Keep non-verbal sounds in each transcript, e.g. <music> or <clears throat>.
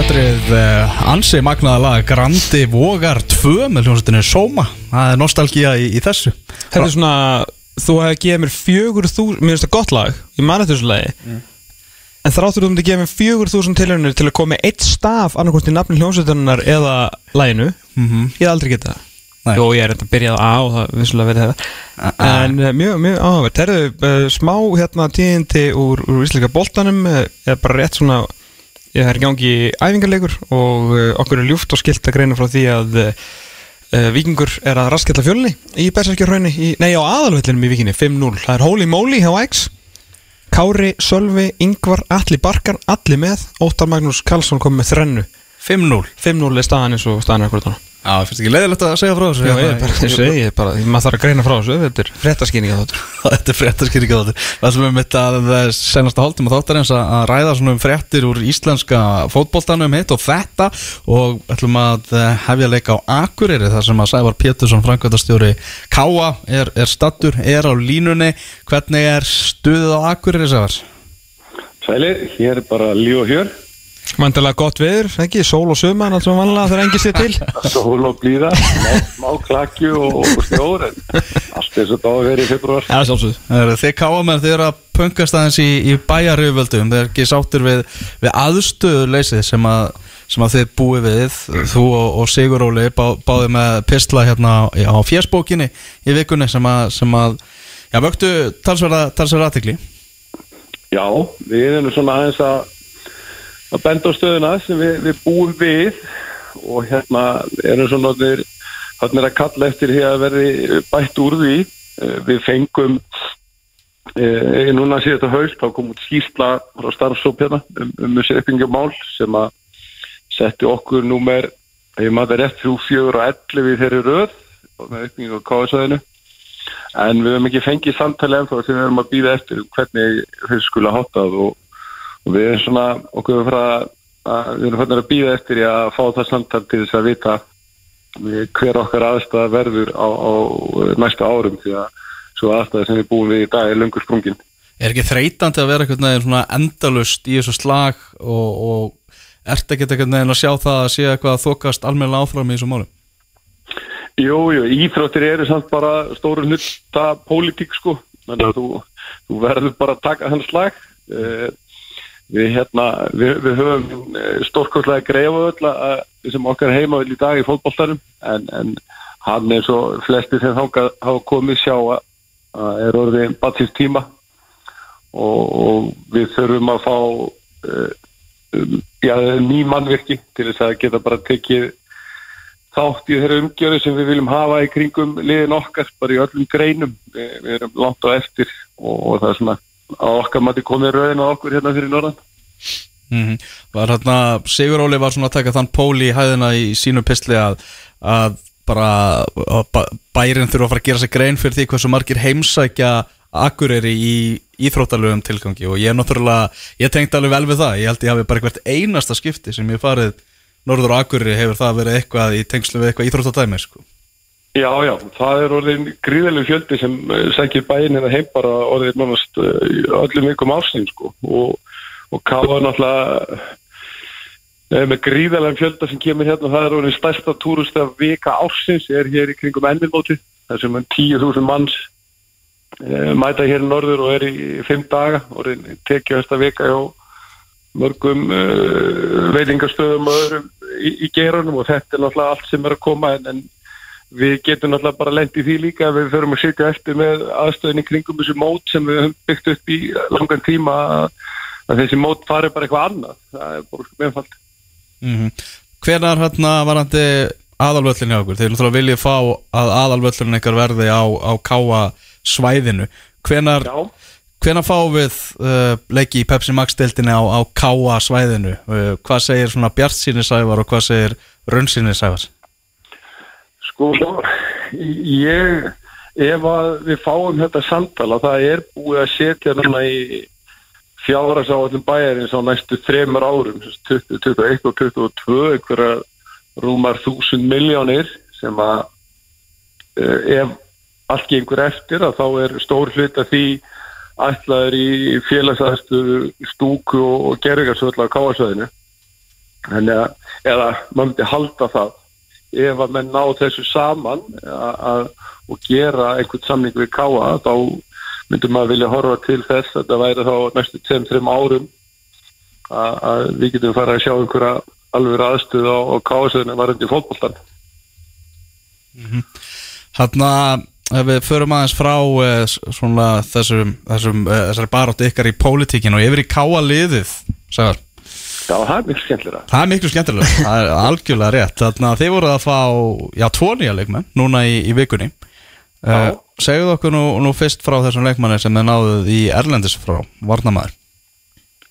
Þetta er uh, ansi magnaða lag. Grandi Vogar 2 með hljómsveitinu Soma Það er nostalgía í, í þessu. Þetta er svona, þú hefði gefið mér fjögur þú, mér finnst það gott lag, ég man eftir þessu lagi. En þráttur þú myndi gefa mér fjögur þúsund tilhörnir til að koma með eitt staf annarkvæmst í nafni hljómsveitunar eða laginu Ég hef aldrei getað það. Nei. Jó, ég er enda að byrja á og það vissulega verið það En uh, mjög, mjög áhugavert. Það eru uh, smá hérna tíðindi úr, úr íslika boltanum uh, eða bara rétt svona ég er í gangi æfingarleikur og uh, okkur er ljúft og skilt að greina frá því að uh, uh, Víkingur er að raskella fjölni í Berserkjörhraunni, í- nei á aðalvellinum í Víkinni 5-0, það er Holy Moly hjá X. Kári, Sölvi, Ingvar, Alli Barkar, allir með. Óttar Magnús Karlsson kom með þrennu. 5-0 5-0 er staðan eins og staðan er akkurat hana Já, finnst ekki leiðilegt að segja frá þessu Já, ég Hérna, er bara, ég segi, ég er bara, maður þarf að greina frá þessu Þetta er fréttaskýninga þáttur <laughs> Þetta er fréttaskýringa þáttur Við ætlum við mitt að senasta hálftíma þáttarins að að ræða svona um fréttir úr íslenska fótboltanum hitt og þetta og ætlum að eh, hefja leika á Akureyri þar sem að Sævar Pétursson, framkvæmtastjóri Káa er, er stattur, er á línunni. Hvernig er stuðið á Akureyri, Sævar? Sælir, hér er bara líf og hjör Mæntilega gott viður, ekki? Sól og suman, allt sem vanlega þegar engi sér til. <laughs> Sól og blíða, smá, klakju og, og snjór en allt eins og að vera í februar eru Þið káamenn, þið eru að punkast aðeins í, í bæjaröföldum, þið er ekki sáttir við, við aðstöðuleysið sem að, sem að þið búið við, þú og, og Sigur Óli bá, báði með pistla hérna á, á fjersbókinni í vikunni sem að, sem að já, vöktu talsverða, talsverða aðtekli. Já, við erum svona aðeins að að benda á stöðuna sem við, við búum við og hérna erum svona hann er að kalla eftir því að verði bætt úr því. Eh, við fengum e, núna síðan þetta haust þá kom út skýrsla frá starfsóp hérna um, um uppbyggjumál sem að setti okkur númer ég maður rétt 3, 4 og 11 í þeirri röð með uppbyggjum á KSA-inu. En við höfum ekki fengið samtali ennþá sem við höfum að býða eftir um hvernig þau skula hátað og, og við erum svona okkur frá að við erum fannir að býða eftir að fá það samtal til þess að vita hver okkar aðstæða verður á, á næsta árum því að svo aðstæða sem við búum við í dag er löngu sprungin. Er ekki þreytandi að vera eitthvað svona endalust í þessu slag og, og ert ekki eitthvað að sjá það að sé eitthvað að þokast almennilega áfram í þessu máli? Jú, jú, íþróttir eru samt bara stóru hluta pólitík sko, þannig að þú, þú verður bara að taka þann slag. Uh, við hérna við, við höfum stórkostlega greifa öll að sem okkar heima í dag í fótbolltarum en, en hann er svo flesti sem hafa komið sjá að, að er orðið batsins tíma. Og, og við þurfum að fá uh, já, ný mannvirki til þess að geta bara tekið þátt í þeirra umgjöru sem við viljum hafa í kringum liðin okkar, bara í öllum greinum. Við, við erum langt á eftir og, og það er svona á okkar mati komið rauðin á okkur hérna fyrir norðan. Mm Var hérna, Sigur Óli var svona að taka þann pól í hæðina í sínu pistli að, að bara að ba- bærin þurfa að fara að gera sig grein fyrir því hversu margir heimsækja Akureyri í íþróttalögum tilgangi og ég er náttúrulega, ég tengdi alveg vel við það. Ég held ég hafi bara hvert einasta skipti sem ég farið norður á Akureyri hefur það verið eitthvað í tengslu við eitthvað íþróttadæmi sko. Já, já, það er orðin gríðileg fjöldi sem eh, sækir bæinn hérna heim bara orðin nánast eh, öllum vikum ásinn sko. Og, og Káa náttúrulega eh, með gríðilega fjölda sem kemur hérna það er orðin stærsta túrista vika ársins er hér í kringum ennilmóti þar sem um 10.000 manns mæta hér í norður og er í fimm daga. Orðin tekið þesta vika hjá mörgum veitingastöðum og öðrum í, í geranum og þetta er náttúrulega allt sem er að koma en, en við getum náttúrulega bara lent í því líka að við förum að sitja eftir með aðstöðinni kringum þessu mót sem við höfum byggt upp í langan tíma að, þessi mót fari bara eitthvað annað það er bara sko meðfald mm Hvenar hérna varandi aðalvöllin hjá okkur? Þeir náttúrulega viljið fá að aðalvöllin ykkar verði á, á káa svæðinu Hvenar, Já, hvenar fáum við uh, leiki í Pepsi Max deildinni á, á káa svæðinu? Uh, hvað segir svona Bjart síni sævar og hvað segir Rönn síni sævar? Sko ég ef við fáum þetta samtala það er búið að setja núna í fjárhagsáallum bæjarins á næstu þremur árum sem sagt 2021 og 2022 einhverja rúmar þúsund miljónir sem að eh, ef allt gengur eftir að þá er stór hlut að því ætlaður í félagsaðstu stúku og, og gerðingarsvöld á káasvæðinu Þannig að, eða maður myndi halda það ef að menn ná þessu saman og gera einhvern samning við káa þá myndum maður vilja horfa til þess að það væri þá næstu 2-3 árum að, við getum fara að sjá einhverja alveg aðstöð á, á káasöðinu varandi fótboltan. Þarna ef við förum aðeins frá uh, svona þessum, þessum þessari baróttu ykkar í pólitíkin og yfir í káa liðið Sævar. Já, það er mjög skemmtilega. Það er miklu skemmtilega, það er algjörlega rétt. Þannig að þið voruð að fá, já, tvo nýja leikmenn núna í, í vikunni. Uh, Já. Segðu okkur nú, nú fyrst frá þessum leikmanni sem þið náðuð í Erlendis frá, Varnamæður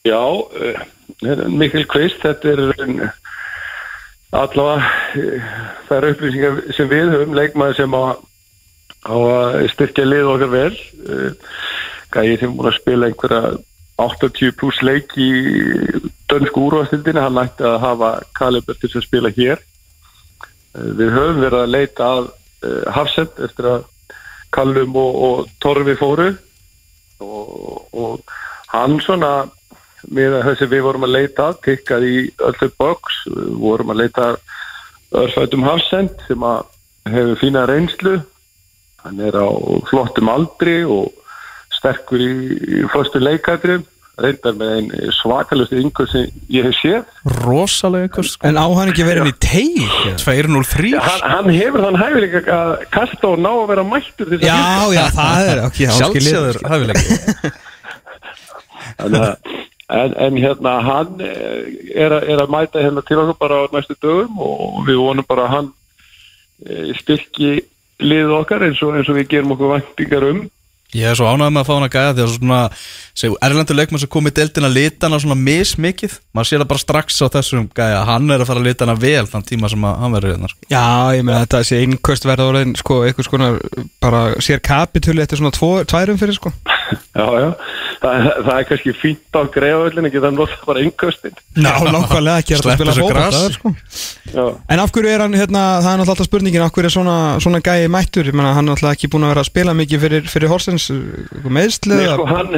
Já, uh, Mikkel Kvist, þetta er um, allavega uh, það er upplýsingar sem við höfum leikmaður sem á, að styrkja lið okkar vel. Gæði sem búin að spila einhverja 80 pluss leik í dönsku úrvastildinu, hann ætti að hafa kaliber til þess að spila hér. Uh, við höfum verið að leita að uh, Hafsend eftir að Kallum og, og Torfi fóru. Og, og hann svona með þessi við vorum að leita að, tikkað í öllu box, við vorum að leita að örfætum Hafsend sem að hefur fína reynslu. Hann er á flottum aldri og sterkur í, í fyrstu leikætri reyndar með einn svakalustu yngur sem ég hef séð. Rosalega ykkur sko. En á hann ekki verið í teig? 203 hann, hann hefur þann hæfileika að kasta og ná að vera mættur þess að Já, já, það er ok, Sjálfsöður að En, en hérna hann eh, er, að- er að mæta hérna til okkur bara á næstu dögum og við vonum bara að hann eh, styrki liðið okkar eins og, eins og við gerum okkur væntingar um. Ég er svo ánægð með að fá hann að gæða því að svona seg, Erlendur leikmann sem kom í deildina lita hana svona mismikið maður sér það bara strax á þessum gæja hann er að fara að lita hana vel þann tíma sem að hann verður hérna sko. Já, ég meina þetta sé einnkvöst verða orðin sko, eitthvað skona bara sér kapitúli eftir svona tvo, tværum fyrir sko <laughs> Já, já. Það, það er kannski fínt á greiðavöllin, ekki það nota bara innköstin. Ná, nákvæmlega ekki að spila það er, sko. Já. En af hverju er hann, hérna, það er náttúrulega alltaf spurningin af hverju er svona, svona gæi mættur, ég meina hann er náttúrulega ekki búin að vera að spila mikið fyrir, fyrir Horsens meðsli Nei, eða- sko, hann,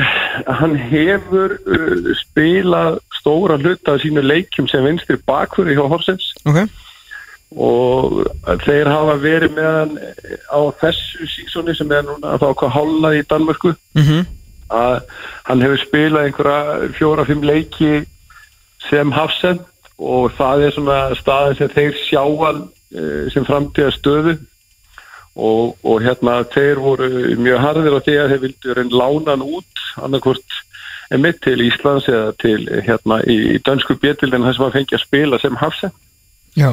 hann hefur uh, spilað stóra hluta af sínu leikjum sem vinstri bakfyrir hjá Horsens Ok, og þeir hafa verið með hann á þessu sísoni sem er núna þá hvað hálfað í Danmörku mhm, að hann hefur spilað einhverja fjóra-fimm leiki sem hafsend og það er svona staðin sem þeir sjá hann eh, sem framtíða stöðu og, og hérna þeir voru mjög harðir á því að þeir vildu reyn lána hann út annarkvort mitt til Íslands eða til hérna í dönsku bjötildin þar sem hann fengi að spila sem hafsend já,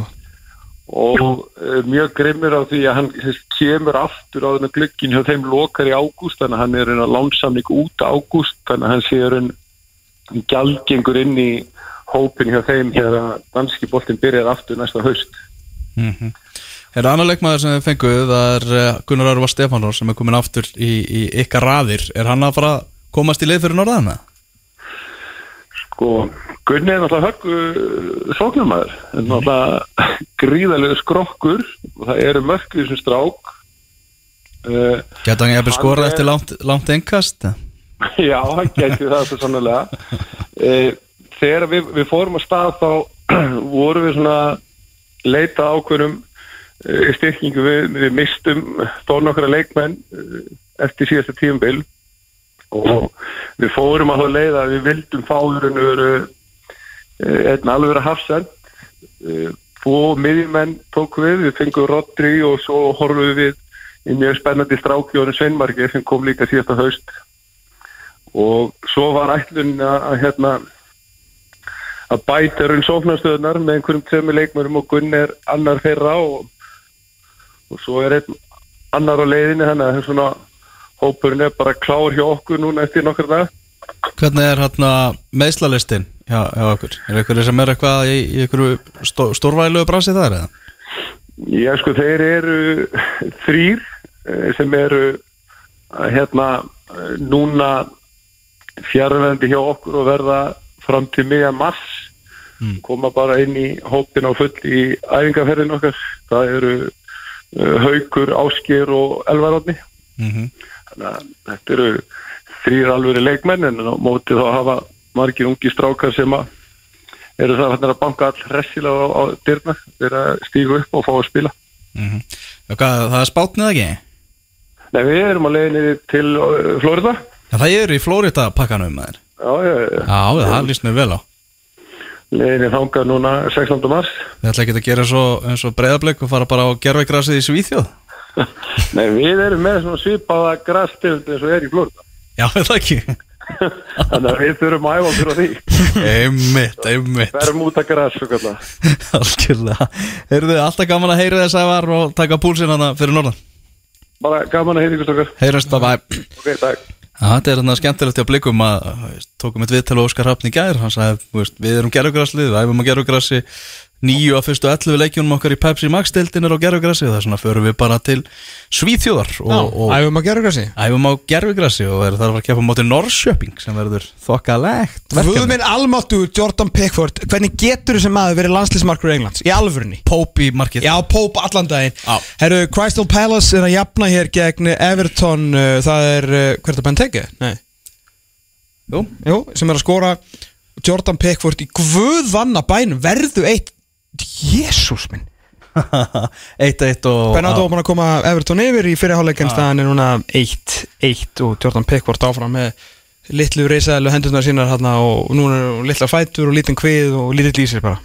og uh, mjög grimmur á því að hann kemur aftur á þennan glukkin hjá þeim lokar í ágúst þannig að hann er einn lánsamning út ágúst þannig að hann sé einn gjaldgengur inn í hópin hjá þeim hér að danski boltin byrjar aftur næsta haust mm -hmm. Er það annar leikmaður sem þið fenguð það er eh, Gunnar Örvar Stefánsson sem er komin aftur í, í ykkar raðir er hann að fara að komast í leið fyrir norðana? Sko Gunni er náttúrulega höggu sóknumæður en náttúrulega gríðalegu skrokkur og það eru í þessum strák uh, Geta hann Hann skorað eftir langt, langt engkast? <laughs> Já, hann gæti það svo sannlega. Eh, Þegar við, við fórum á stað þá <clears throat> vorum við svona leita ákveðum eh, styrkingu við, við mistum þó nokkra leikmenn eh, eftir síðasta tíumbil og við fórum að þá leiða að við vildum fáðurinn veru einn alveg vera hafsend Fó miðjumenn tók við, við fengum Rodri og svo horfum við í mjög spennandi strákjónu Sveinmarki sem kom líka síðasta haust. Og svo var ætlun að, að hérna að bæta raun sóknarstöðunar með einhverjum tveimu leikmörum og Gunn er annar þeirra og, og svo er einn annar á leiðinni þannig að svona hópurinn er bara klár hjá okkur núna eftir nokkar dag Hvernig er hérna meðslalistin hjá, hjá okkur? Er eitthvað sem er eitthvað í, í einhverju stó, stórvægilegu brasi þar eða? Já sko þeir eru þrýr eh, sem eru eh, hérna eh, núna fjárvendi hjá okkur og verða fram til miðja mars Mm. koma bara inn í hópin á full í æfingarferðin okkar það eru uh, Haukur, Ásker og Elvaróðni Mm -hmm. Þannig að þetta eru þrýr alvöru leikmenn en á móti þá hafa margir ungi strákar sem að eru það að banka all hressilega á, á dyrna þeir að stígu upp og fá að spila. Mm hvað, Það er spátnið ekki? Nei, við erum að leiðinni til uh, Florida. Já, það er í Flórida pakkanum maður. Já, já, já, Já, það líst mér vel á. Leiðinni þangað núna 16. mars. Við ætla ekki að gera svo, eins og breyðablik og fara bara á gerveigrasið í Svíþjóð <laughs> Nei, við erum með svona svipaða grasstild eins og er í Florida. Já, það ekki? <laughs> Þannig að við þurfum að æfa okkur á því. Einmitt, einmitt. Verðum út að gras, svo kallar <laughs> Algjörlega. Heyrðu, alltaf gaman að heyra þess að var og taka púlsinn hana fyrir norðan. Bara gaman að heyra ykkur stokkar Heyrast, bye bye Ok, takk. Þetta er þarna skemmtilegt hjá blikum að að, veist, tókum eitt viðtal og Óskar Hrafn í gær. Hann sagði, við erum gerfugraslið við æfum að gerfugrassi nýju af fyrstu 11 leikjunum okkar í Pepsi Max deildin er á gerfugrassi og það er svona förum við bara til Svíþjóðar og, og æfum að gera grassi æfum á gerfugrassi og er þarf að keppa á móti Norrköping sem verður þokkalegt Guð minn almáttu Jordan Pickford Hvernig getur þessi maður verið landslísmarkur Englands? Í alvörunni? Pópi markið. Já, Pope allan daginn. Herru, Crystal Palace er að jafna hér gegn Everton uh, Það er, uh, hvað er það, Benteke? Nei. Jú, Jú, sem er að skora Jordan Pickford í guðvanna bænum. Verðu eitt Jésús minn. <laughs> 1-1 og Bernardo var búin að koma Everton yfir í fyrirháleik en staðan er núna 1-1 og Jordan Pickford áfram með litlu reysæðlu hendurnar sínar hérna og núna er litla fætur og lítinn kvið og lítið lýsir bara.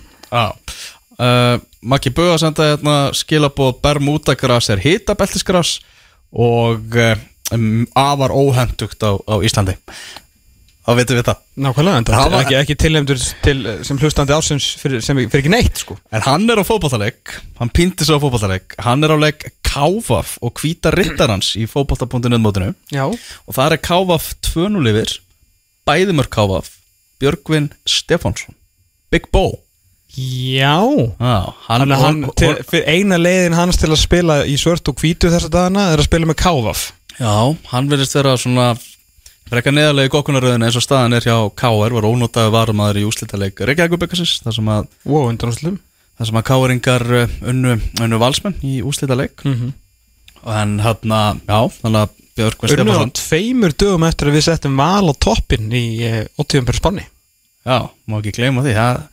Uh, Maggi Böða senda hérna skilabóð Bermúdagras er hitabeltisgras og uh, um, afar óhendugt á, á Íslandi þá veitum við það. Nákvæmlega, en það er ekki, ekki tilnefndur til, sem hlustandi ásins fyrir, sem fyrir ekki neitt sko. En hann er á fótballtaleg hann pýndi svo á fótballtaleg hann er á legg Kávaf og hvíta rittarans í fótballta.net mótinu. Já. Og það er Kávaf 2-0 yfir bæðimör Kávaf Björgvin Stefánsson Big Bo. Já. Ah, hann, hann, og- til, fyrir eina leiðin hans til að spila í svört og hvítu þessa dagana er að spila með Kávaf. Já, hann verðist vera svona frekar neðarlega í gokkunaröðinu eins og staðan er hjá KR var ónótaði varumæður í úslítaleik Reykjavíkubikarsins þar sem að, Wow, þar sem að KR-ingar unnu, unnu valsmenn í úslítaleik mm -hmm. en hann að, já, þannig að Björgvin Unnu á Stefánsson tveimur dögum eftir að við settum val á toppin í eh, 80 per spanni Já, má ekki gleyma því það,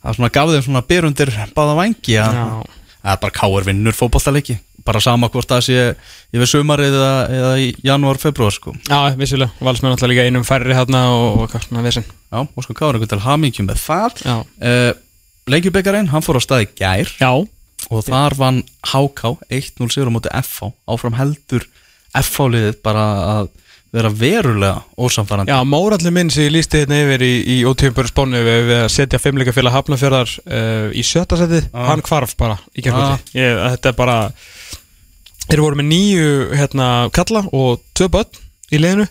það gaf þeim svona byrjundir báða vangi að. Að bara KR vinnur fótballtaleiki bara sama hvort það sé yfir sumarið eða, eða í janúar, februar sko. Já, vissulega, valsmenn alltaf líka einum færri hérna og og hvað svona vesen. Já, og sko KR einhvern til hamingjum með það. Uh, Leikjubikarin, hann fór á staði gær. Já, og þar vann HK 1-0 sigur á móti FH áfram heldur FH-liðið bara að vera verulega ósamfærandi já mórallir minn sem ég lísti hérna yfir í, í 80 per spanni við, að setja fimmleika félag hafnafjörðar uh, í sjötta setið, Já. hann hvarf bara í Já. gerðkvöldi Ég- Þetta er bara Þeir voru með nýju hérna, kalla og tvö börn í liðinu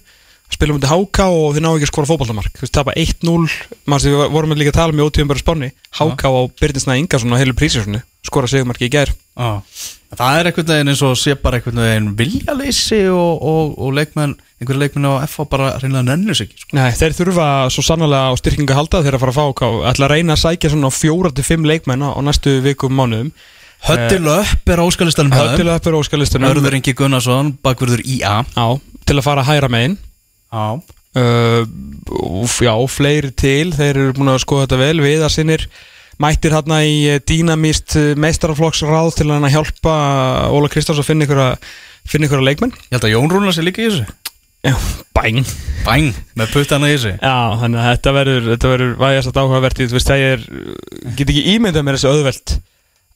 spilum undir HK og þeir ná ekki að skora fótballtamark þú veist, tapa 1-0 maður sem við vorum líka að tala um í ótíðum bara spáni HK á Byrdinsna Ingarsson og heilu prísisonu skora segumarki í gær. Já. Það er einhvern veginn eins og sé bara einhvern veginn viljaleysi og, og, og leikmenn, einhverju leikmenn á FH bara reynilega nennu sig sko. Nei, þeir þurfa svo sannlega á styrkingu að halda þeir að fara að fá HK ætla að reyna að sækja svona fjóra til fimm leikmenn á á næstu vikum mánuðum. Höttil upp er áskalistanum Höttilega upp er óskalistunum Örður Ingi Gunnarsson, bakverður IA Já, til að fara að hæra megin Já, uh, Já, fleiri til Þeir eru búin að skoða þetta vel. Viðar sinnir mættir hérna í eh, dýnamíst eh, meistaraflokksráð til að hjálpa Óla Kristjáns að finna ykkur finna ykkur leikmenn. Ég held að Jón Rúnar sé líka í þessu. Já, bæn. Bæng, með puttana í þessu. Já, þannig að þetta verður þetta verður vægast að áhugavert Þú veist, það er, get ekki ímyndað mér þessu auðvelt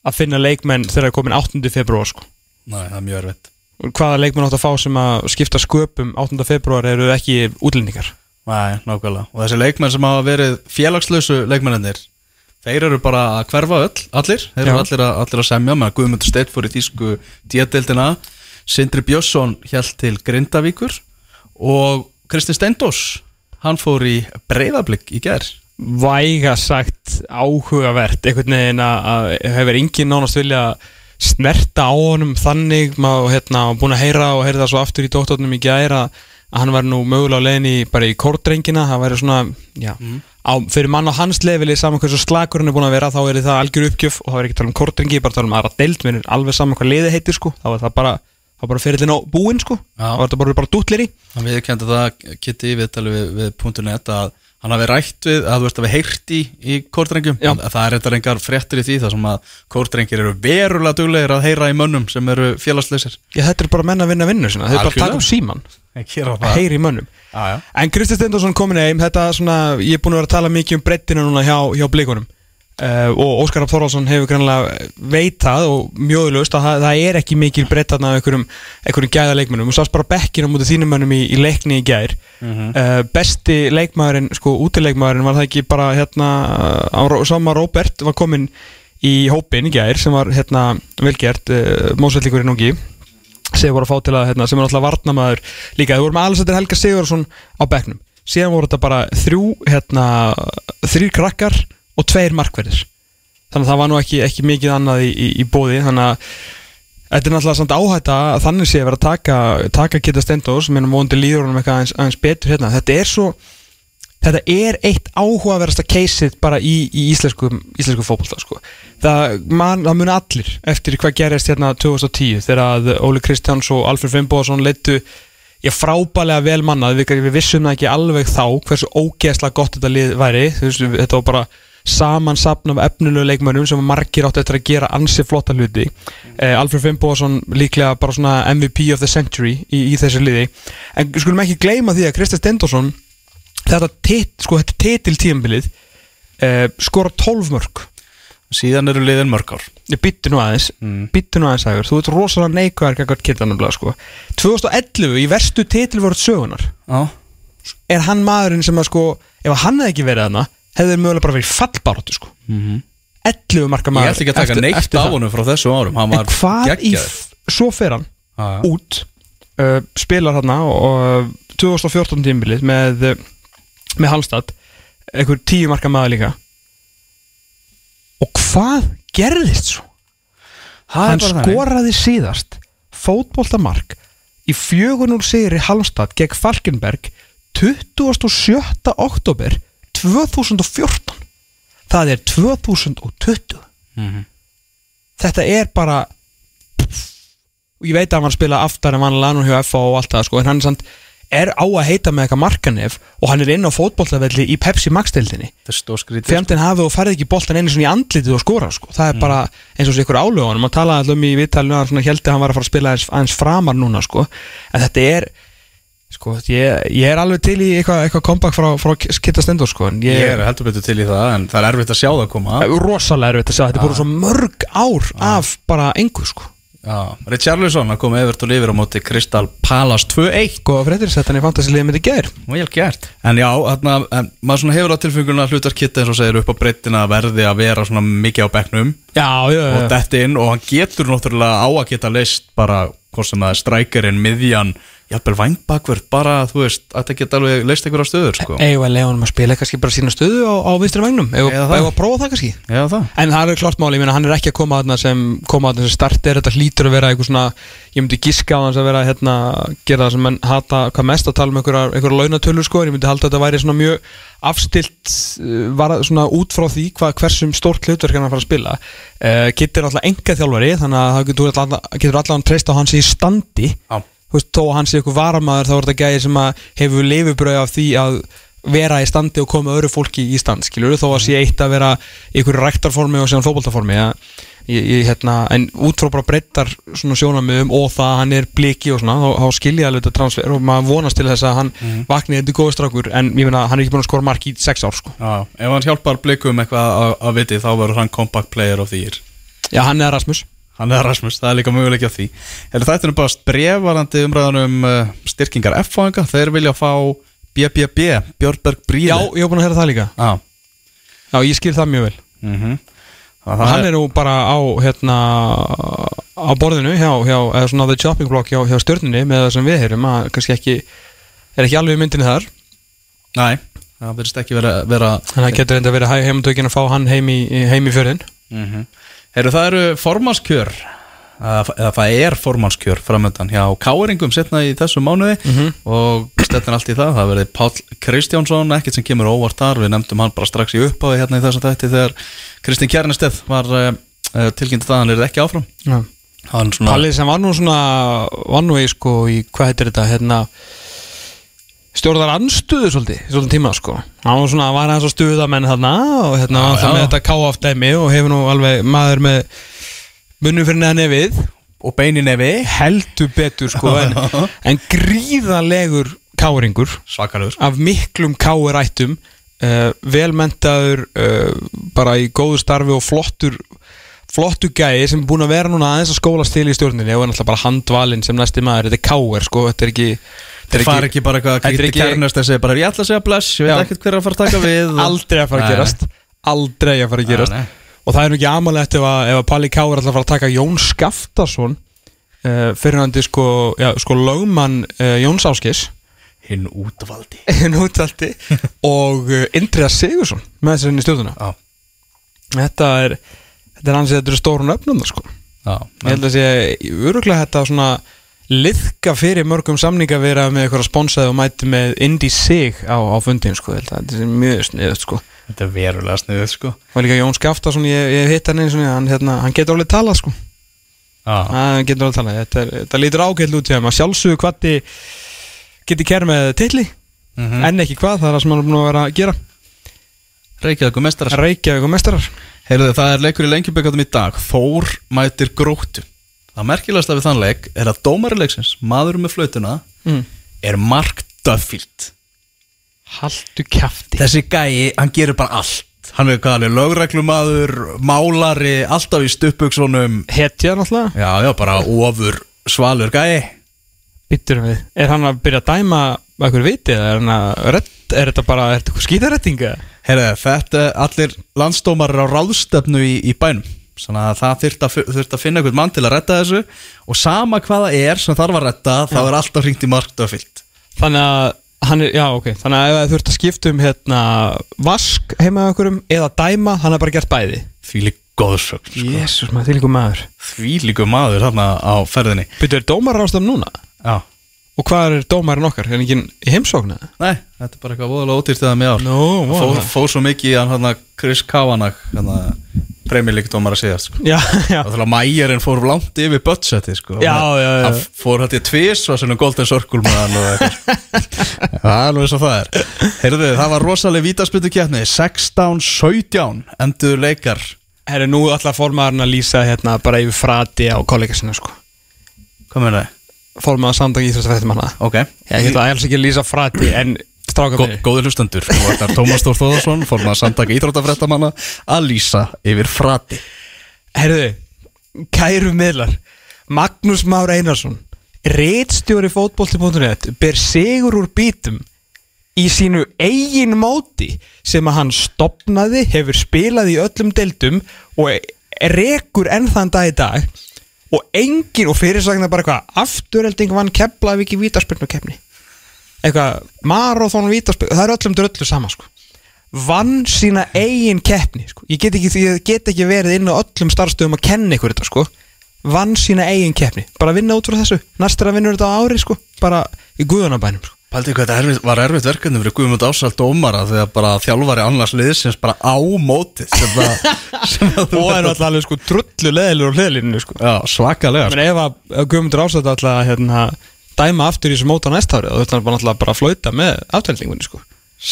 að finna leikmenn þegar það er komin 8. februar sko. Næ, það er mjög erfitt hvaða leikmenn átt að fá sem að skipta sköpum 8. februar eru ekki útlendingar? Næ, nákvæmlega. Og þessi leikmenn sem hafa verið félagslösu leikmennir Þeir eru bara að hverfa öll, allir. Þeir eru allir að, allir að semja. Með Guðmundur Steitt fór í þýsku díadeildina Sindri Björnsson hjælt til Grindavíkur. Og Kristi Steindós Hann fór í breyðablík í gær. Væga sagt áhugavert. Einhvern veginn að, að hefur enginn nánast vilja snerta á honum þannig maður hérna búin að heyra og heyra það svo aftur í dóttornum í gæra að hann var nú mögulega á leiðinni bara í kórdrengina það væri svona, já á, fyrir mann á hans leveli saman hversu slagur hann er búin að vera þá er það algjör uppgjöf og þá er ekki tala um kórdrengi bara tala um aðra deild, mér er alveg saman hvað liði heitir sko, þá er það bara bara fyrirlin á búinn sko, þá er það bara, bara dútlir í. Hann viðkendi það Kitty í viðtali við, við .net að hann hafi rætt við, að þú veist að við heyrt í í kórdrengjum, Já. það er eitthvað engar fréttir í því þar sem að kórdrengir eru verulega duglegir að heyra í mönnum sem eru félagsleysir. Já, þetta er bara menn að vinna vinnu Þeir bara taka upp síman Gera Heyri í mönnum. Já, já. En Kristi Stendarsson komin heim Þetta svona Ég er búin að vera að tala mikið um breyttina núna hjá, hjá blikunum uh, Og Óskar Þorvaldsson hefur grannlega veitað Og mjögulust að það, það er ekki mikil breytt þarna af einhverjum, gæða leikmönnum. Og sást bara bekkina mútið þínum mönnum í, í leikni í gær. Uh, Besti leikmaðurinn Sko útileikmaðurinn var það ekki bara hérna á, Sama Róbert var komin í hópin í gær Sem var hérna velgert uh, Mósvellíkurinn ungi. Sem voru að fá til að, hérna, sem er alltaf varnamaður líka, þau voru með Alessandir Helga Sigurðarsson á bekknum, síðan voru þetta bara þrjú, hérna, þrýr krakkar og tveir markverðir. Þannig að það var nú ekki, ekki mikið annað í, í, í bóði, þannig að þetta er náttúrulega samt áhætta að þannig sé að vera að taka, taka Kitta Stendos menn vonandi líður honum eitthvað aðeins, aðeins betur hérna, þetta er svo þetta er eitt áhugaverðasta keysið bara í, í íslensku, íslensku fótbolta sko. það, það muni allir eftir hvað gerist hérna 2010 þegar að Óli Kristjáns og Alfred Fimboðsson leittu ég frábælega vel mannað. Við, við vissum það ekki alveg þá hversu ógeðslega gott þetta lið væri. Þetta var bara samansapn af efnulegu leikmönnum sem margir átt eftir að gera ansi flotta hluti. Eh, Alfred Fimboðsson líklega bara svona MVP of the century í, í þessu liði. En skulum ekki gleyma því að Kristið Stendosson þetta, tit, sko, þetta titil tíambilið eh, skora 12 mörg Síðan eru liðin mörg ár. Byttu nú aðeins. Mm. byttu nú aðeins aður, þú ert rosalega neikvæðar kakart kittanumlega sko. 2011 í verstu titilvörð sögunar Já, er hann maðurinn sem að sko ef hann hefði ekki verið hana hefði mögulega bara verið fallbaróttu sko Mhm. 11 marka Ég maður ætla ekki að taka neitt af honum frá þessu árum en hvað í geggjaður f- svo fer hann Já, já. út uh, spilar hann og 2014 tímbilið með uh, með Halstad einhver tíu marka maður líka og hvað gerðist svo? Er hann bara þannig. skoraði síðast fótboltamark í 4-0 sigri Halmstad gegn Falkenberg 27. oktober 2014 það er 2020 Mhm. þetta er bara og ég veit að hann var að spila aftar en vanlega nú hjá FA og allt það sko en hann er, samt, er á að heita með eitthvað markanef og hann er inn á fótbollavelli í Pepsi Max-deildinni fjandinn hafi og farið ekki boltan einu svona í andlitið og skora sko. það er bara eins og sér ykkur álögunum maður talaði allum í viðtalinu að hann held að hann var að fara að spila aðeins framar núna sko. en þetta er sko, ég, ég er alveg til í eitthvað, eitthvað comeback frá, frá Kitta Stendur sko. Ég ég, er heldur betur til í það En það er erfitt að sjá það koma rosalega erfitt að segja þetta er bara svo mörg ár af bara engu sko. Richarlison að koma Everton yfir á móti Crystal Palace 2-1 góða fréttir sett hann í fantasiliðið með þetta ger Vel gert En já, þarna, en maður svona hefur á tilfenguna hlutarkitt eins og segir upp á breyttina verði að vera svona mikið á bekknum já, já, og já. detti inn og hann getur náttúrulega á að geta leist bara hvort sem það er strækjarinn, miðjan jafnvel vangbakverð, bara þú veist að það geta alveg leist einhverja stöður sko. eigum að leiða honum að spila kannski bara sína stöðu á, á vinstri vagnum Eða það. að prófa það kannski. Það. En það er klart máli, ég meina hann er ekki að koma þarna sem koma þarna sem starter, þetta hlýtur að vera eitthvað svona, ég myndi giska á hans að vera hérna, gera það sem menn hata hvað mest að tala um einhverja, einhverja launatölu sko, ég myndi halda að þetta væri svona mjög afstilt uh, var svona út frá því hvað, hversum stórt hlutverk hann er að fara að spila. Uh, Kittir alltaf enga þjálfari þannig að það getur allan, getur treyst á hans í standi. Þú veist, þó að hann sé eitthvað varamæður þá er þetta gæði sem að hefur leifubröð af því að vera í standi og koma öðru fólki í stand, skilur þó að sé eitt að vera í einhverju ræktarformi og síðan fótboltaformi ja. hérna, en út frá bara breyttar svona sjónamöðum og það að hann er bliki og svona, þá, þá skilja alveg þetta transfer og maður vonast til þess að hann mm. vakni þetta góði strákur, en ég meina, hann er ekki búin að skora mark í sex ár, sko. já, ef hann hjálpar blikum eitthvað að, að viti þá verður hann compact player of the year Já, hann er Rasmus Hann er Rasmus, það er líka möguleik á því. Eða þetta er bara brefvarandi umræðanum uh, styrkingar F-fáinga, þeir vilja fá BBB, Björnberg Bríði Já, ég hef búin að heyra það líka. Já, Já, ég skil það mjög vel. Mm -hmm. og hann er nú bara á hérna á borðinu hjá, hjá eða svona the chopping block hjá, hjá stjörnunni með það sem við heyrum að kannski ekki er ekki alveg myndinni þar. Næ, það verðist ekki vera, vera þannig að getur þetta verið hæg heimatökin að fá hann heim í, heim í fjörðin mm -hmm. Heru, Það eru formannskjör eða það er formannskjör framöndan hjá Káringum setna í þessu mánuði Mhm. og stefnir allt í það. Það verði Páll Kristjánsson, ekkert sem kemur óvart þar, við nefndum hann bara strax í uppáði hérna í þessum þætti þegar Kristinn Kjarnesteð var uh, tilkynnt það, hann er ekki áfram. Svona Pallið sem var nú svona var nú í sko í hvað heitir þetta hérna stjórnar anstuðu svolítið, svolítið tíma sko. Hann var svona, var aðeins að stuða menn þarna og hérna Já, já. með þetta káaf dæmi og hefur nú alveg maður með munum fyrir neða nefið. Og beini nefi. Heldur betur sko en, <laughs> en gríðalegur káringur. Svakalur af miklum káirættum uh, velmentaður uh, bara í góðu starfi og flottur flottu gæi sem er búin að vera núna aðeins að skólast til í stjórninni og er náttúrulega bara handvalinn sem næsti maður, þetta er káir sko, þetta er ekki Þeir fara ekki bara eitthvað að gríti kærnast að segja bara ég ætla að segja bless, ég veit ekkert hver er að fara að taka við <laughs> aldrei að fara að gerast. aldrei að fara að gerast. og það er nú ekki amalegt ef að, að Palli Ká er alltaf að fara að taka Jón Skaftason fyrir hann sko, já, sko lögmann uh, Jóns Áskis Hinn útvaldi. <laughs> Nútaldi og uh, Indriða Sigursson með þessi inn í stjórnuna þetta er þetta er hans þetta eru stórun öfnum sko. já ég held að sé öruglega þetta svona liðka fyrir mörgum samninga vera með eitthvað sponsaði og mæti með Indi Sig á, á fundin sko. Að þetta er mjög sniðut sko. Þetta er verulega sniðið sko og líka Jón Skaftason, ég, ég hitt hann eins og hann, hérna, hann getur alveg talað sko. Já, hann getur alveg talað þetta, þetta lítur ágætt út hjá hann að sjálfsögðu hvað geti kæra með tilli Mhm. en ekki hvað, það er það sem hann er búin að vera að gera Reykjavík og mestarar Reykjavík og mestarar Heyrðu, það er leikur í lengjuböggatum í dag Þór mætir gróttu Það merkilegasta við þann leik er að dómari leiksins Maður með flautuna mm. er Mark Duffield. Haldu kjafti. Þessi gæi, hann gerir bara allt. Hann er er lögreglumadur Málari, alltaf í stuppuksunum Hetja náttúrulega Já, já, bara ofur svalur gæi. Bittur við. Er hann að byrja að dæma eitthvað viti eða er hann að redd, er þetta bara er þetta eitthvað skítarettinga? Heyrðu, þetta er allir landsdómarir á ráðstöfnu í, í bænum Þannig að það þurft að, þurft að finna einhvern mann til að redda þessu. Og sama hvað það er sem þarf að redda Þá er alltaf hringt í Mark Duffield Þannig að hann er, já ok. Þannig að ef þú ert að skipta um hérna vask heima okkur um eða dæma hann er bara gert bæði. Því lík góðsögn sko. Jésús maður til ykkur maður. Því líku maður þarna á ferðinni. Byrju er dómar ráðstöfn núna? Já Og hvað er dómarinn okkar? Er hann ekki í heimsóknu? Nei, þetta er bara eitthvað voðalega ótýrt eða mjög ár Nú, Fór, fór svo mikið í hann hann Chris Kavanagh premjölíkdómar að segja sko. Já, já og þannig að mæjarinn fór langt yfir budgeti sko. Já, já, já. hann fór hætti tvís og svona Golden Circle með hann og eitthvað <laughs> það er alveg svo það er heyrðu það var rosalega vítaspytu kjarni 16-17 endur leikar Herri, nú ætla formaðurinn að lýsa hérna bara yfir frati á kollega sinna sko hvað meina þið? Formaður samdag íþróttafrættum hana ok. Ég ætla alls ekki að lýsa frati en stráka Gó, mér góður hlustendur þetta er Tómas Þór Þóðarsson fór maður að samtaka íþróttafréttamanna að lýsa yfir frati. Herðu, kæru miðlar Magnús Már Einarsson Reitstjóri fótbolti.net ber sigur úr bítum í sínu eigin móti sem að hann stopnaði, hefur spilað í öllum deildum og rekur enn þann dag í dag og engin, og fyrirsagnar bara eitthvað afturhelding vann Keflavík í vítaspilnu kefni eitthvað, marathon vítaspilnu, það er öllum dröllu sama sko. Vann sína eigin keppni sko. ég get ekki, ég get ekki verið inn á öllum starfstöðum að kenna ykkur þetta sko. Vann sína eigin keppni, bara vinna út frá þessu. Næstur að vinna þetta á ári sko. Bara í guðunabænum sko. Paldi hvað þetta var erfitt verkefni fyrir Guðmund Ásald dómara þegar bara þjálfari annars liðsins bara á mótið sem, að, <laughs> sem að og er alltaf alveg sko drullu leðilur á hliðlíninu sko Já, svakalega sko. Ef að ef Guðmundur ásætt alltaf hérna, dæma aftur í þessu móta næsta ári þá ætlar hann bara alltaf bara að flauta með afturheldingunni sko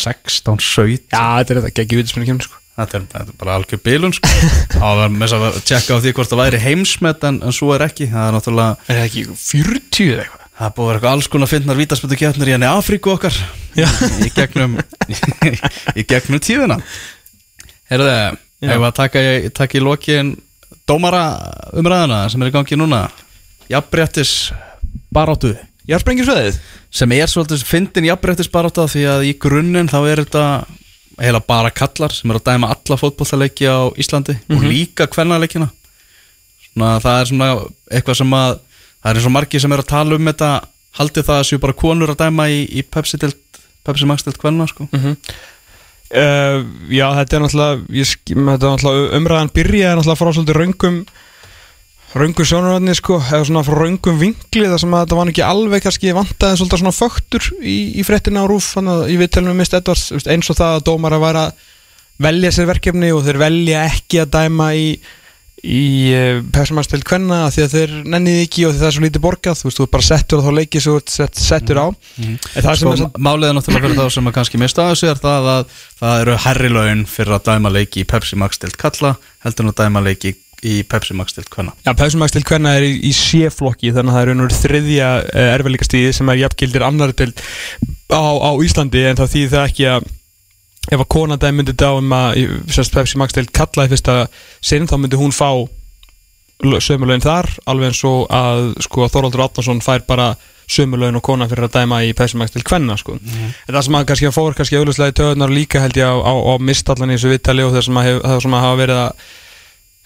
16, 17 Já, þetta er þetta geggi vitismenni kemur sko Þetta er, þetta er bara algjör bilun sko. Það var með þess að tjekka á því hvort það væri heimsmet en, en svo er ekki Það er náttúrulega, Er það ekki 40 eða eitthvað? Það búið að vera eitthvað alls konar fyndnar vítaspötu kjarnir í henni Afríku okkar. Í gegnum <laughs> í gegnum tíðina. Herðu, Já. hefur að taka, taka í lokin dómara umræðuna sem er í gangi núna? Jafnbrettis baráttu. Jársprengjusveðið? sem er svolítið fyndin jafnbrettis barátta því að í grunninn þá er þetta heila bara kallar sem er að dæma alla fótbollaleiki á Íslandi og líka kvennaleikina. Svona það er svona eitthvað sem að það er eins og margir sem er að tala um þetta haldið það að séu bara konur að dæma í, í Pepsi til Pepsi Max til kvenna sko. Uh, já, þetta er náttúrulega, náttúrulega umræðan byrjaði náttúrulega frá svolítið raungum raungum sjónaröðni sko, eða svona frá raungum vinkli þar sem að þetta var ekki alveg kannski vantaði svolítið svona föktur í, í fréttina á rúf þannig að ég veit telum við Mist Edvards eins og það að dómar að væra velja sér verkefni og þeir velja ekki að dæma í, í Pepsi-mannstild kvenna því að þeir nennið ekki og það er svo lítið borgað þú veist, þú er bara settur og þá leikið svo sett, settur á. En það Sko, sem er náttúrulega fyrir þá sem að kannski mista þessu er það að það eru herri laun fyrir að dæma leiki í Pepsi Max stilt kalla heldur en að dæma leiki í Pepsi Max stilt kvenna. Já, Pepsi-mannstild kvenna er í, í C-flokki þannig að það er einhver þriðja uh, erfiðleikastíði sem er jafngildir annari til á, á Íslandi en þá þýðir það ekki að ef að konandæði myndi þetta um að sérst Pepsi Max til kalla í fyrsta sinn þá myndi hún fá sömulögin þar alveg eins og að sko Þorvaldur Átnason fær bara sömulögin og kona fyrir að dæma í Pepsi Max til kvenna sko. en það sem að kannski fór kannski auðvitað í töðunar líka held ég á, á, á mistallan í þessu vittali og það sem að, hef, það sem að hafa verið að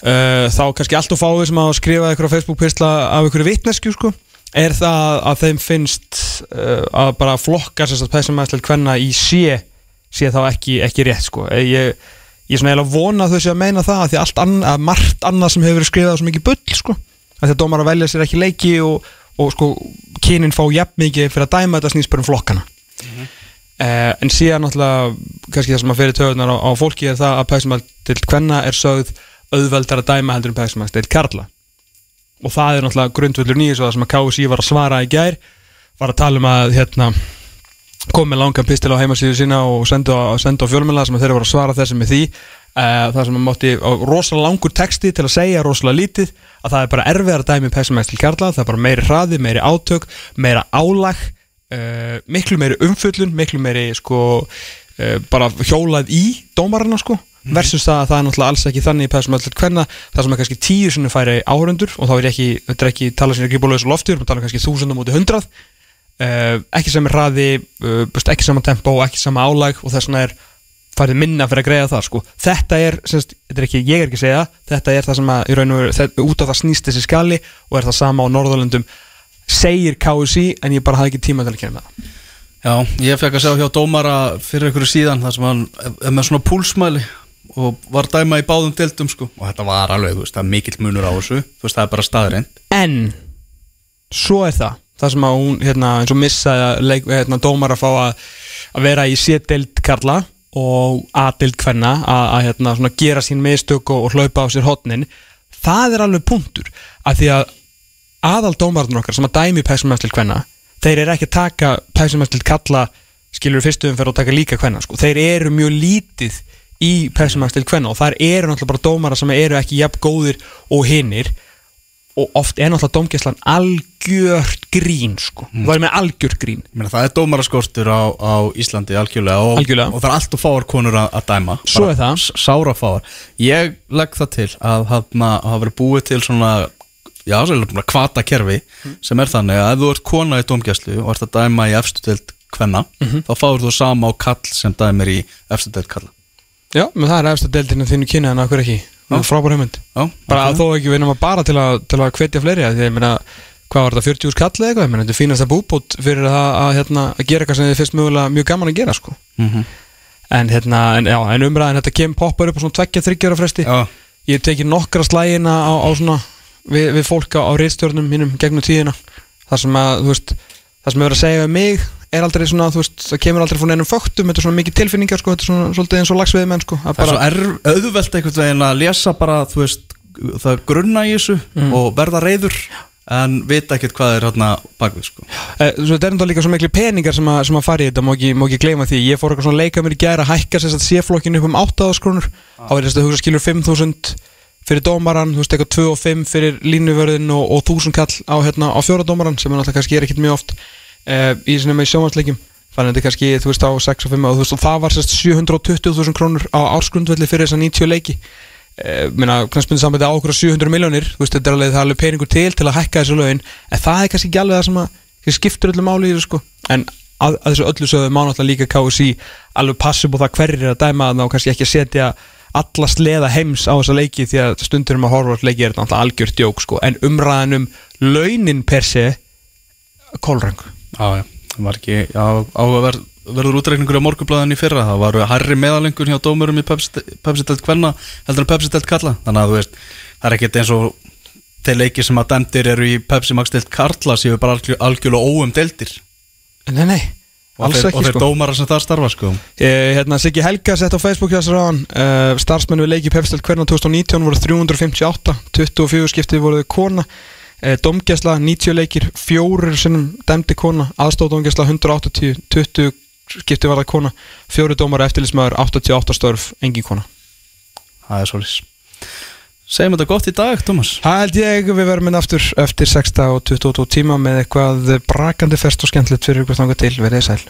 uh, þá kannski allt og fáið sem hafa skrifað ykkur á Facebook-pistla af ykkur vitnesku sko er það að þeim finnst uh, að bara flokka sérst að Pepsi Max til kvenna í sé sé þá ekki, ekki rétt sko. Eh, ég, ég er svona eiginlega að vona að þau sé að meina það að því allt annað, að margt annað sem hefur verið skrifað svo mikið bull sko. Að því að dómar að velja sér ekki leiki og, og sko kynin fá jafn mikið fyrir að dæma þetta snýst bara um flokkana. Eh, en síðan náttúrulega kannski það sem að fyrir töðunar á, á fólki er það að pæsumæl til hvenna er sögð auðveldar að dæma heldur um pæsumæl til karla. Og það er náttúrulega grundvöldur nýjus og það sem að KSI var að svara í gær var að tala um að hérna kom með langan pistil á heimasíðu sína og sendi á, á fjölmjöla sem þeir voru að svara þessi með því. Uh, það sem að mátti á rosalega langur texti til að segja rosalega lítið að það er bara erfiðar að dæmi pessimæst til kjarla það er bara meiri hraði, meiri átök meira álag uh, miklu meiri umföllun, miklu meiri sko, uh, bara hjólað í dómarana sko versus það að það er náttúrulega alls ekki þannig í pessimæst til hverna það sem er kannski tíu sinni færi áhörundur og þá er ekki, þetta er ekki tala sinni ekki búið loftur, við tala kannski þúsundum út í hundrað uh, ekki er hraði uh, búst, ekki sama tempo, ekki sama álag og þess vegna er farið minna fyrir að greiða það sko. þetta er, semst, þetta er ekki, ég er ekki að segja þetta er það sem að, í raun og veru út á það snýst þessi skali og er það sama á Norðurlöndum. Segir KSI en ég bara hafði ekki tíma til að kynna það Já, ég fekk að sjá hjá dómara fyrir einhverju síðan þar sem hann er með svona púlsmæli og var dæma í báðum deltum sko. Og þetta var alveg, veist, mikill munur á þessu. Veist, það er bara staðreind en svo er það það sem að hún, hérna, eins og missa leik, hérna, dómar að fá að, að vera í sétdeild karla og A-deild hvenna að, að hérna, gera sín mistök og, og hlaupa á sér hotnin það er alveg punktur af því að aðal dómarinn okkar sem að dæmi pæsumæstil hvenna þeir eru ekki að taka pæsumæstil kalla skilur fyrstu umferð og taka líka hvenna sko. þeir eru mjög lítið í pæsumæstil hvenna og þar eru náttúrulega bara dómara sem eru ekki jafn góðir og hinnir og oft er náttúrulega dómgæslan algjört grín sko. það er með algjört grín. Ég meina, það er dómaraskortur á, á Íslandi algjörlega og, Algjörlega. og það er allt og fáar konur að, að dæma. Svo er það. Sára fáar. Ég legg það til að hafa verið búið til svona já, svo það bara kvata kerfi sem er þannig að ef þú ert kona í dómgæslu og ert að dæma í efstu deild kvenna þá fáur þú sama á kall sem dæmir í efstu deild kalla já, menn það er eftir deildinu þínu kynni en okkur ekki frábær hugmynd bara ok. þó ekki við erum bara til að, til að hvetja fleiri að því að ég meina hvað var þetta 40 úr skall eða eitthvað ég meina þetta er fínasta búbót fyrir að, að, hérna, að gera eitthvað sem þið finnst mögulega mjög gaman að gera sko. Mhm. en, hérna, en, já, en umræðin þetta kem poppar upp á svona tveggja þryggjara fresti Já, ég tekið nokkra slægina á, á svona við, við fólk á, reitstjórnum mínum gegnum tíðina þar sem að veist það sem hefur að segja um mig er aldrei svona þú veist það kemur aldrei frá neinum fögtum þetta er svona mikið tilfinningar sko þetta er svona svolítið eins og lagsviði menn sko að það er svo bara, er, auðvelt einhvern veginn að lesa bara, þú veist, það grunna í þessu og verða reyður en vita ekkert hvað er hérna bakvið, sko. e, svo þetta er enda líka svo miklu peningar sem að, sem að fara í þetta má ekki, má ekki gleyma því. Ég fór eitthvað svona að leika mér í gæra að hækka sér séflokkinu upp um 8.000 krónur. Þá er þetta hugsa skilur 5.000 fyrir dómaran, þú veist eitthvað 2 og 5 fyrir línuvörðin og, og 1000 kall á, hérna, á fjóra dómaran sem er náttúrulega kannski er ekkert mjög oft í sinni með sjónvarsleikjum þannig að þetta er kannski, þú veist, á 6 og 5 og, veist, og það var sérst 720.000 krónur á ársgrundvelli fyrir þessa 90 leiki. E, minna, knastbundu sambandi á okkur á 700 miljónir, þú veist, þetta er alveg, það er alveg peningur til til að hækka þessu lögin, en það er kannski ekki alveg það sem að sem skiptur öllu máli í þessu sko. En að, að þessu öllu sögðu má náttúrulega líka KSI alveg passi búið það hverjir er að dæma þannig og kannski ekki að setja alla sleða heims á þessa leiki því að stundur um að horfa á leiki er náttúrulega algjört djók sko. En umræðan um launin per se kólrang Já, já, það var ekki áhugaverð verður útreikningur á morgublaðin í fyrra. Það var harri meðalengur hjá dómurum í Pepsi-delt kvenna heldur en Pepsi-delt kalla þannig að þú veist, það er ekkert eins og þeir leiki sem að dæmdir eru í Pepsi Max-delt karla séu bara algjör, algjörlega óum deltir Nei, nei, alls ekki og þeir sko. dómara sem það starfa sko. Eh, Hérna, Siggi Helga sett á Facebook þess að uh, starfsmenn við leiki Pepstöld hvernig 2019 voru 358 24 skiptið voruð kona uh, Domgæsla 90 leikir fjórir sinnum dæmdi kona aðstóðdómgæsla 180 20 skiptið var það kona fjóri dómar eftirlismæður 88 störf engin kona. Það er svolítið Segjum þetta gott í dag, Thomas Það held ég við verðum inn aftur eftir 6 og 22 tíma með eitthvað brakandi fest og skemmtilegt fyrir ykkur þangað til. Verið sæl